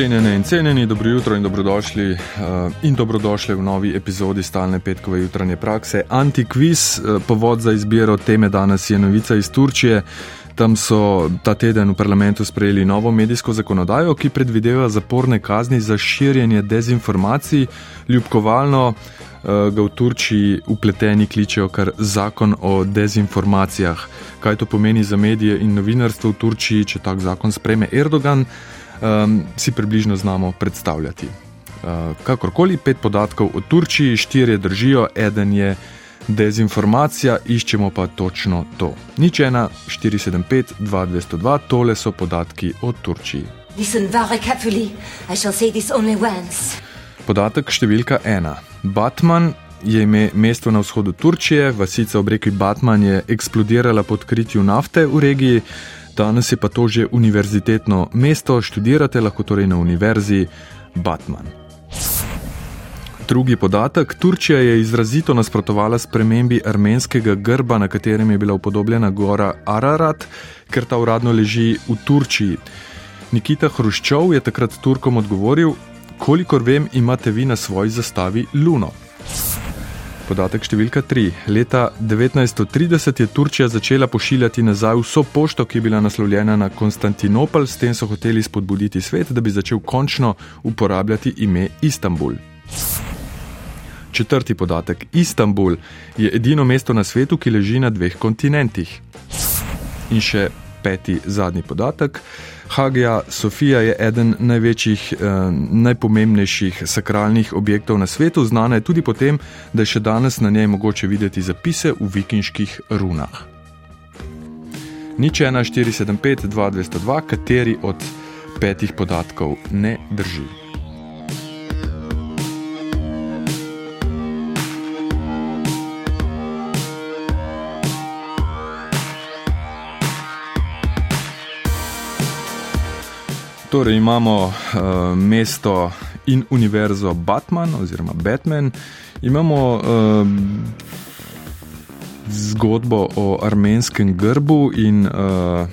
Cenjene in cenjeni, dobro jutro in dobrodošli, uh, in dobrodošli v novi epizodi stalne petkove jutranje prakse. Antikviz, uh, povod za izbiro teme danes je novica iz Turčije. Tam so ta teden v parlamentu sprejeli novo medijsko zakonodajo, ki predvideva zaporne kazni za širjenje dezinformacij. Ljubkovalno uh, ga v Turčiji upleteni kličejo kar zakon o dezinformacijah. Kaj to pomeni za medije in novinarstvo v Turčiji, če tak zakon spreme Erdogan? Um, si približno znamo predstavljati. Uh, kakorkoli, pet podatkov o Turčiji, štirje držijo, eden je dezinformacija, iščemo pa točno to. Nič ena, 475, 2202, tole so podatki o Turčiji. Podatek številka ena. Batman je ime mesto na vzhodu Turčije, vasica ob reki Batman je eksplodirala pod kritju nafte v regiji. Danes je pa to že univerzitetno mesto, študirate lahko torej na univerzi Batman. Drugi podatek: Turčija je izrazito nasprotovala spremembi armenskega grba, na katerem je bila upodobljena gora Ararat, ker ta uradno leži v Turčiji. Nikita Hruščov je takrat Turkom odgovoril: Kolikor vem, imate vi na svoji zastavi luno. Podatek številka 3. Leta 1930 je Turčija začela pošiljati nazaj vso pošto, ki je bila naslovljena na Konstantinopel, s tem so hoteli spodbuditi svet, da bi začel končno uporabljati ime Istanbul. Četrti podatek. Istanbul je edino mesto na svetu, ki leži na dveh kontinentih. In še peti, zadnji podatek. Hagija Sofija je eden največjih, eh, najpomembnejših sakralnih objektov na svetu, znana je tudi po tem, da je še danes na njej mogoče videti zapise v vikinških runah. Nič 1, 475, 2202, kateri od petih podatkov ne drži. Torej imamo uh, mesto in univerzo Batman oziroma Batman, imamo uh, zgodbo o armenskem grbu in uh,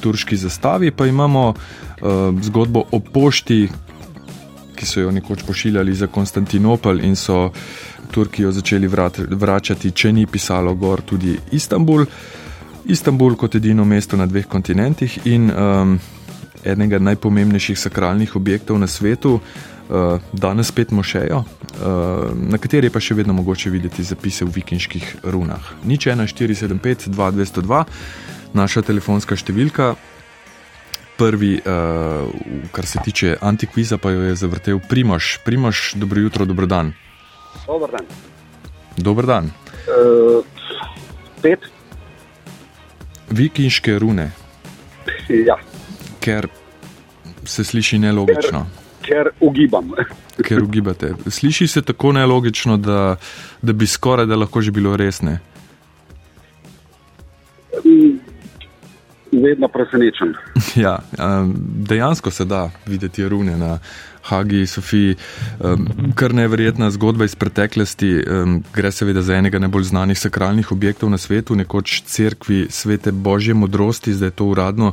turški zastavi, pa imamo uh, zgodbo o pošti, ki so jo nekoč pošiljali za Konstantinopel in so Turkijo začeli vrat, vračati, če ni pisalo gor tudi Istanbul. Istanbul kot edino mesto na dveh kontinentih in um, enega najpomembnejših sakralnih objektov na svetu, uh, danes spet mošejo, uh, na kateri pa še vedno mogoče videti zapise v vikinških runah. Nič 1475 2202, naša telefonska številka. Prvi, uh, kar se tiče antikviza, pa jo je zavrtel Primoš. Primoš, dobro jutro, dobro dan. Dober dan. Dober dan. Uh, pet. Vikinške rune. Ja ker se sliši nelogično. Ker, ker ugibam. ker ugibate. Sliši se tako nelogično, da, da bi skoraj da lahko že bilo resne. Vedno presenečen. Ja, dejansko se da videti rune na Hagi, Sofiji. Kar neverjetna zgodba iz preteklosti. Gre seveda za enega najbolj znanih sakralnih objektov na svetu, nekoč crkvi svete Božje modrosti, zdaj je to uradno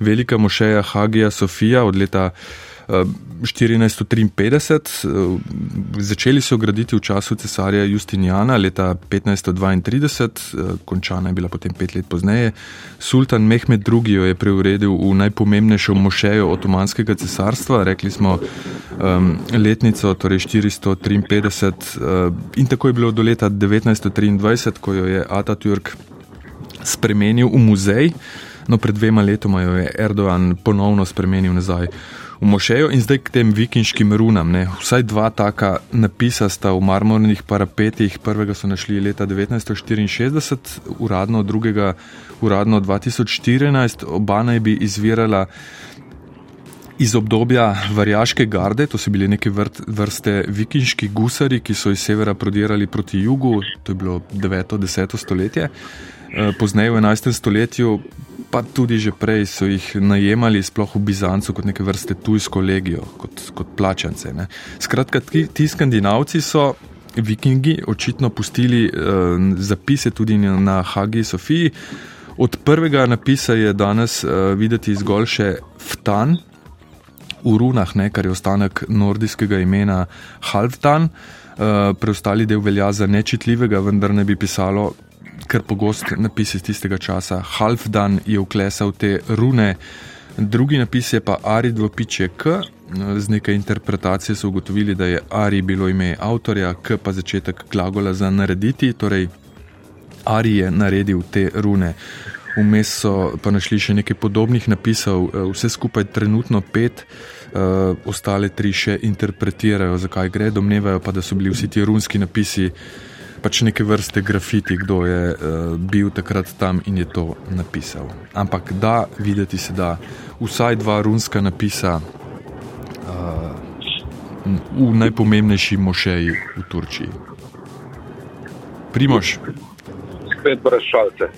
velika mošeja Hagija Sofija od leta 1453. Eh, začeli so graditi v času cesarja Justinijana leta 1532, eh, končana je bila potem pet let pozneje. Sultan Mehmed II. jo je preuredil v najpomembnejšo mošejo Otomanskega cesarstva, rekli smo um, letnico, torej 453, uh, in tako je bilo do leta 1923, ko jo je Atatürk spremenil v muzej. No, pred dvema letoma jo je Erdogan ponovno spremenil nazaj v mošejo in zdaj k tem vikinškim runam. Ne. Vsaj dva taka napisa sta v marmornih parapetih. Prvega so našli leta 1964, uradno, drugega uradno 2014. Oba naj bi izvirala iz obdobja Varjaške garde, to so bili neke vrste vikinški gusari, ki so iz severa prodirali proti jugu, to je bilo 9-10 stoletje. Eh, pozneje v 11. stoletju pa tudi že prej so jih najemali, sploh v Bizancu, kot neke vrste tujsko legijo, kot, kot plačance. Ne. Skratka, ti, ti skandinavci so. Vikingi očitno pustili uh, zapise tudi na Hagi Sofiji. Od prvega napisa je danes uh, videti zgolj še Ftan, v runah, ne, kar je ostanek nordijskega imena Halfdan. Uh, preostali del velja za nečitljivega, vendar ne bi pisalo, ker pogost napis iz tistega časa. Halfdan je uklesal te rune, drugi napis je pa Arid v piče K. Z nekaj interpretacije so ugotovili, da je Ari bilo ime avtorja, K pa začetek glagola za narediti, torej Ari je naredil te rune. Vmes so pa našli še nekaj podobnih napisov, vse skupaj trenutno pet, uh, ostale tri še interpretirajo, zakaj gre, domnevajo pa, da so bili vsi ti runski napisi pač neke vrste grafiti, kdo je uh, bil takrat tam in je to napisal. Ampak da, videti se da vsaj dva runska napisa uh, v najpomembnejši mošeji v Turčiji. Primož. Spet brez šalce.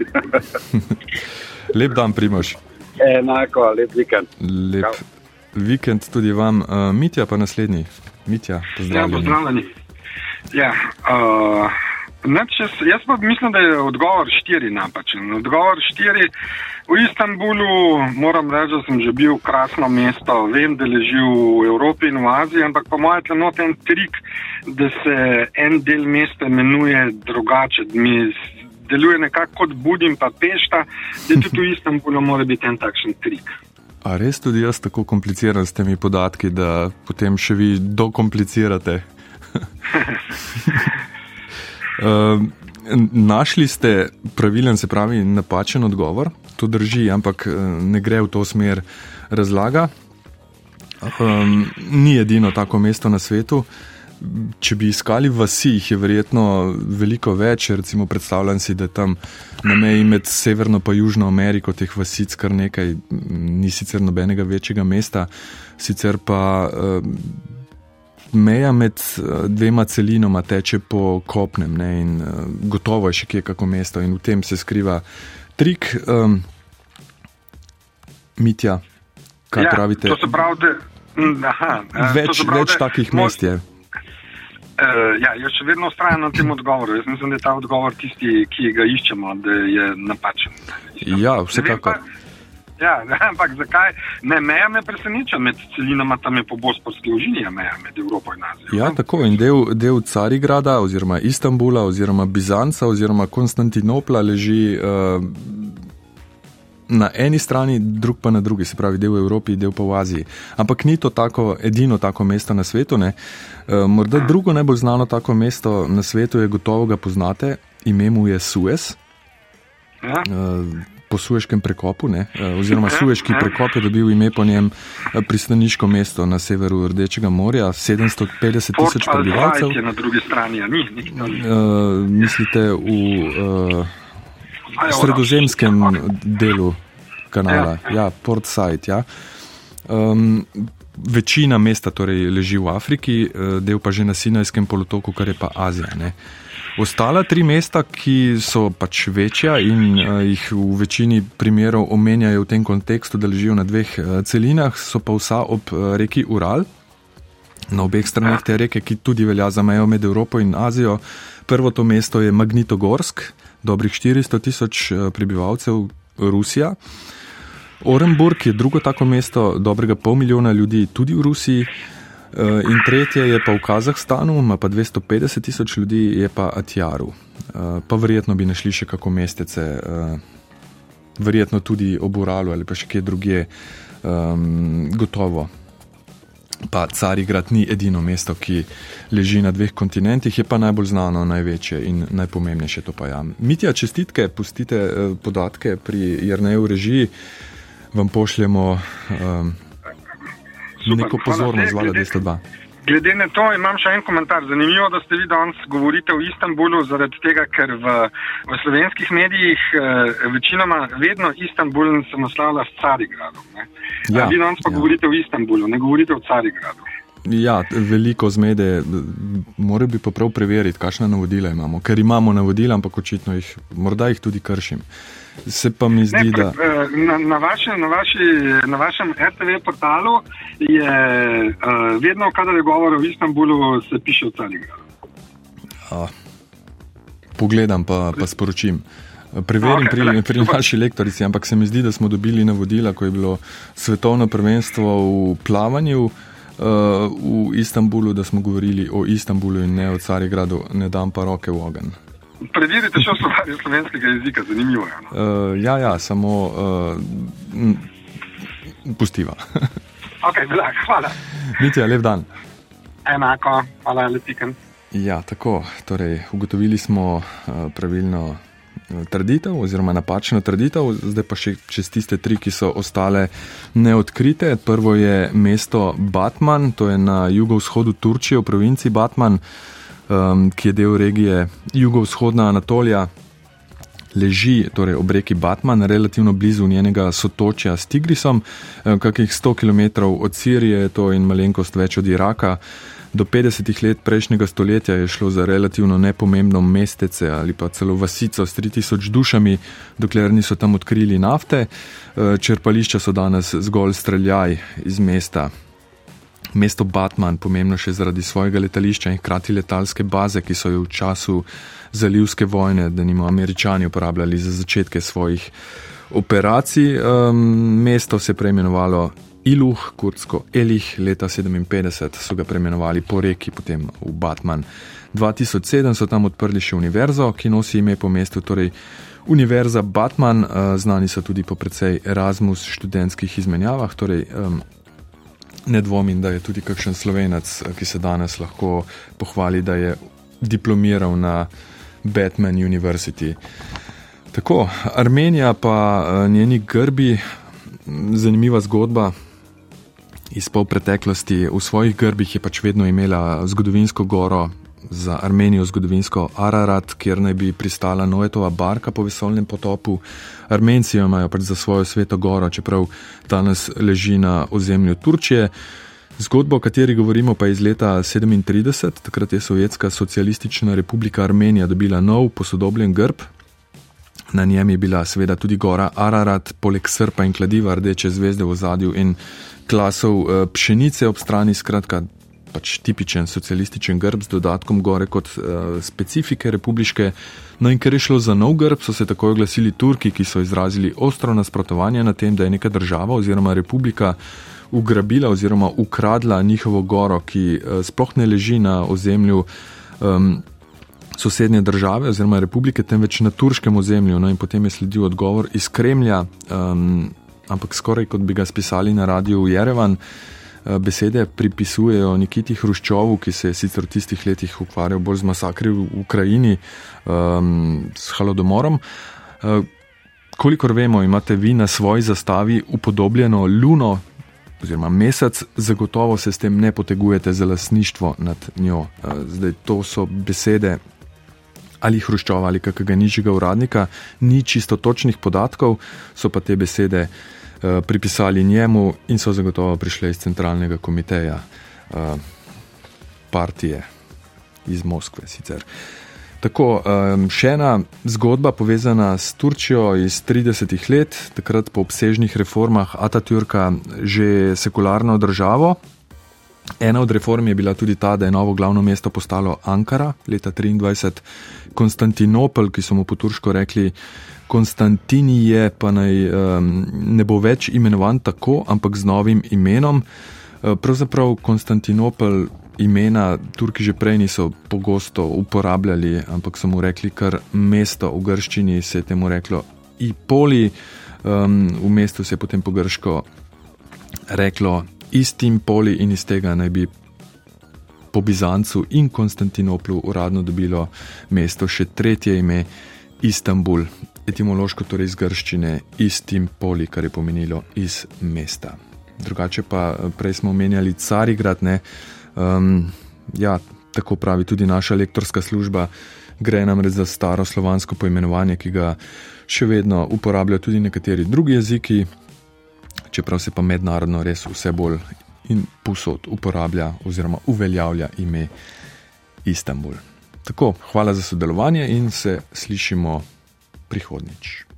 Lep dan, Primož. Enako, lep vikend. Lep Čau. vikend tudi vam, uh, Mitja, pa naslednji. Mitja, pozdravljeni. Ja, pozdravljeni. Ja, uh, neč, jaz, jaz pa mislim, da je odgovor štiri napačen. Odgovor štiri v Istanbulu, moram reči, da sem že bil krasno mesto, vem, da leži v Evropi in v Aziji, ampak po mojem je not en trik, da se en del mesta imenuje drugače. Mi deluje nekako kot Budim pa Pešta, da tudi v Istanbulu mora biti en takšen trik. A res tudi jaz tako kompliciram s temi podatki, da potem še vi dokomplicirate? uh, našli ste pravilen, se pravi, napačen odgovor, to drži, ampak ne gre v to smer razlaga. Um, ni edino tako mesto na svetu. Če bi iskali vasi, jih je verjetno veliko več. Recimo, predstavljam si, da tam na meji med Severno in Južno Ameriko teh vasic kar nekaj, ni sicer nobenega večjega mesta, sicer pa uh, meja med dvema celinoma teče po kopnem ne, in uh, gotovo je še kje kako mesto in v tem se skriva trik. Um, Mitja, kaj ja, pravite? To se pravi, da. Aha, več, pravi, več takih mest je. Uh, ja, jaz še vedno ustrajam na tem odgovoru. Jaz mislim, da je ta odgovor tisti, ki ga iščemo, da je napačen. Ja, vsekakor. Ja, ampak zakaj? Ne, meja me preseneča med celinama, tam je po Bosporski ožini meja med Evropo in Azijo. Ja, tako in del, del Carigrada oziroma Istanbula oziroma Bizanca oziroma Konstantinopla leži uh, na eni strani, drug pa na drugi, se pravi del v Evropi, del pa v Aziji. Ampak ni to tako, edino tako mesto na svetu. Ne? Morda drugo najbolj znano tako mesto na svetu je gotovo ga poznate, ime mu je Suez. Ja. Po Sueškem prekopu, ne? oziroma Sueški prekop je dobil ime po njem pristaniško mesto na severu Rdečega morja, 750 tisoč prebivalcev. Na drugi strani, ni, ni, ni. Uh, mislite v uh, sredozemskem delu kanala, ja, ja Port Said. Ja. Um, večina mesta torej leži v Afriki, del pa že na Sinajskem polotoku, kar je pa Azija. Ne. Ostala tri mesta, ki so pač večja in uh, jih v večini primerov omenjajo v tem kontekstu, da ležijo na dveh uh, celinah, so pa vsa ob uh, reki Ural, na obeh straneh te reke, ki tudi velja za mejo med Evropo in Azijo. Prvo to mesto je Magnitogorsk, dobrih 400 tisoč uh, prebivalcev, Rusija. Orenburg je drugo tako mesto, dobrega pol milijona ljudi, tudi v Rusiji. In tretje je pa v Kazahstanu, ima pa 250 tisoč ljudi, je pa Atjaru. Pa verjetno bi našli še kako mestece, verjetno tudi ob Uralu ali pa še kje drugje, gotovo. Pa Carigrad ni edino mesto, ki leži na dveh kontinentih, je pa najbolj znano, največje in najpomembnejše to pa ja. Mitja, čestitke, pustite podatke pri Jrneju režiji, vam pošljemo. Um, Super, neko pozornost zvala 202. Glede na to imam še en komentar. Zanimivo, da ste vi danes govorite o Istanbulu, zaradi tega, ker v, v slovenskih medijih eh, večinoma vedno Istanbul se naslavlja s Carigradom. Ja, vi danes pa ja. govorite o Istanbulu, ne govorite o Carigradu. Ja, veliko zmede, mora bi pa prav preveriti, kakšna navodila imamo, ker imamo navodila, ampak očitno jih, morda jih tudi kršim. Se pa mi zdi, ne, pre, da. Na, na, vaše, na, vaši, na vašem RTV portalu je uh, vedno, kadar je govor o Istanbulu, se piše o Carigradu. Pogledam pa, pa sporočim. Preverim okay, pri, pri naši lektorici, ampak se mi zdi, da smo dobili navodila, ko je bilo svetovno prvenstvo v plavanju uh, v Istanbulu, da smo govorili o Istanbulu in ne o Carigradu, ne dam pa roke v ogen. Preverite še v slovarju slovenskega jezika, zanimivo je. No? Uh, ja, ja, samo uh, pustiva. ok, blag, hvala. Mitja, lep dan. Enako, hvala, lepiken. Ja, tako. Torej, ugotovili smo uh, pravilno trditev, oziroma napačno trditev, zdaj pa še čez tiste tri, ki so ostale neodkrite. Prvo je mesto Batman, to je na jugovzhodu Turčije, v provinci Batman, um, ki je del regije jugovzhodna Anatolija. Leži torej ob reki Batman, relativno blizu njenega sotočja s Tigrisom, kakih 100 km od Sirije, to je malenkost več od Iraka. Do 50 let prejšnjega stoletja je šlo za relativno nepomembno mestece ali pa celo vasico s 3000 dušami, dokler niso tam odkrili nafte. E, črpališča so danes zgolj streljaj iz mesta. Mesto Batman, pomembno še zaradi svojega letališča in hkrati letalske baze, ki so jo v času zalivske vojne, da nimo američani uporabljali za začetke svojih operacij. Um, mesto se je preimenovalo Iluh, kurdsko Elih, leta 57 so ga preimenovali po reki, potem v Batman. 2007 so tam odprli še univerzo, ki nosi ime po mestu, torej Univerza Batman, uh, znani so tudi po precej Erasmus študentskih izmenjavah, torej ne dvomim, da je tudi kakšen slovenec, ki se danes lahko pohvali, da je diplomiral na Batman University. Tako, Armenija pa njeni grbi, zanimiva zgodba iz pol preteklosti. V svojih grbih je pač vedno imela zgodovinsko goro, za Armenijo zgodovinsko Ararat, kjer naj bi pristala Noetova barka po vesolnem potopu. Armenci jo imajo pač za svojo sveto goro, čeprav danes leži na ozemlju Turčije. Zgodba, o kateri govorimo, pa je iz leta 1937, takrat je Sovjetska socialistična republika Armenija dobila nov posodobljen grb. Na njem je bila seveda tudi gora Ararat, poleg srpa in kladiva rdeče zvezde v zadju in klasov eh, pšenice ob strani, skratka, pač tipičen socialističen grb z dodatkom gore kot uh, specifike republiške. No in ker je šlo za nov grb, so se takoj oglasili Turki, ki so izrazili ostro nasprotovanje na tem, da je neka država oziroma republika ugrabila oziroma ukradla njihovo goro, ki uh, sploh ne leži na ozemlju. Um, Sosednje države oziroma republike, temveč na turškem ozemlju. No, potem je sledil odgovor iz Kremlja, um, ampak skoraj kot bi ga spisali na radiju v Jerevan. Uh, besede pripisujejo Nikiti Hruščovu, ki se je sicer v tistih letih ukvarjal bolj z masakri v Ukrajini, um, s halodomorom. Uh, kolikor vemo, imate vi na svoji zastavi upodobljeno luno. Oziroma, mesec, zagotovo se s tem ne potegujete za lasništvo nad njo. Zdaj, to so besede ali Hruščova ali kakega nižjega uradnika, ni čisto točnih podatkov, so pa te besede uh, pripisali njemu in so zagotovo prišle iz centralnega komiteja uh, partije iz Moskve. Sicer. Tako, um, še ena zgodba povezana s Turčijo iz 30-ih let, takrat po obsežnih reformah Atatürka že sekularno državo, Ena od reform je bila tudi ta, da je novo glavno mesto postalo Ankara leta 23, Konstantinopel, ki so mu po turško rekli Konstantinije, pa naj um, ne bo več imenovan tako, ampak z novim imenom. Uh, pravzaprav Konstantinopel imena Turki že prej niso pogosto uporabljali, ampak so mu rekli kar mesto v grščini, se je temu reklo Ipoli, um, v mestu se je potem po grško reklo istim poli in iz tega naj bi po Bizancu in Konstantinoplu uradno dobilo mesto še tretje ime Istanbul, etimološko torej iz grščine istim poli, kar je pomenilo iz mesta. Drugače pa eh, prej smo omenjali Carigrad, ne. Um, ja, tako pravi tudi naša lektorska služba, gre namreč za staro slovansko poimenovanje, ki ga še vedno uporabljajo tudi nekateri drugi jeziki, čeprav se pa mednarodno res vse bolj in posod uporablja oziroma uveljavlja ime Istanbul. Tako, hvala za sodelovanje in se slišimo prihodnjič.